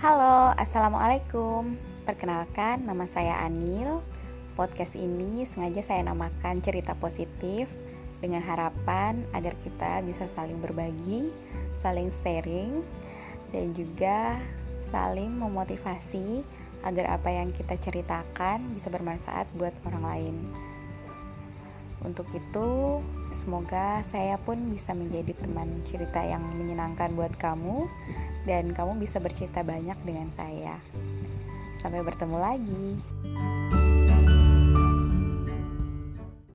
Halo, Assalamualaikum. Perkenalkan, nama saya Anil. Podcast ini sengaja saya namakan cerita positif Dengan harapan agar kita bisa saling berbagi, saling sharing Dan juga saling memotivasi Agar apa yang kita ceritakan bisa bermanfaat buat orang lain untuk itu, semoga saya pun bisa menjadi teman cerita yang menyenangkan buat kamu dan kamu bisa bercerita banyak dengan saya. Sampai bertemu lagi.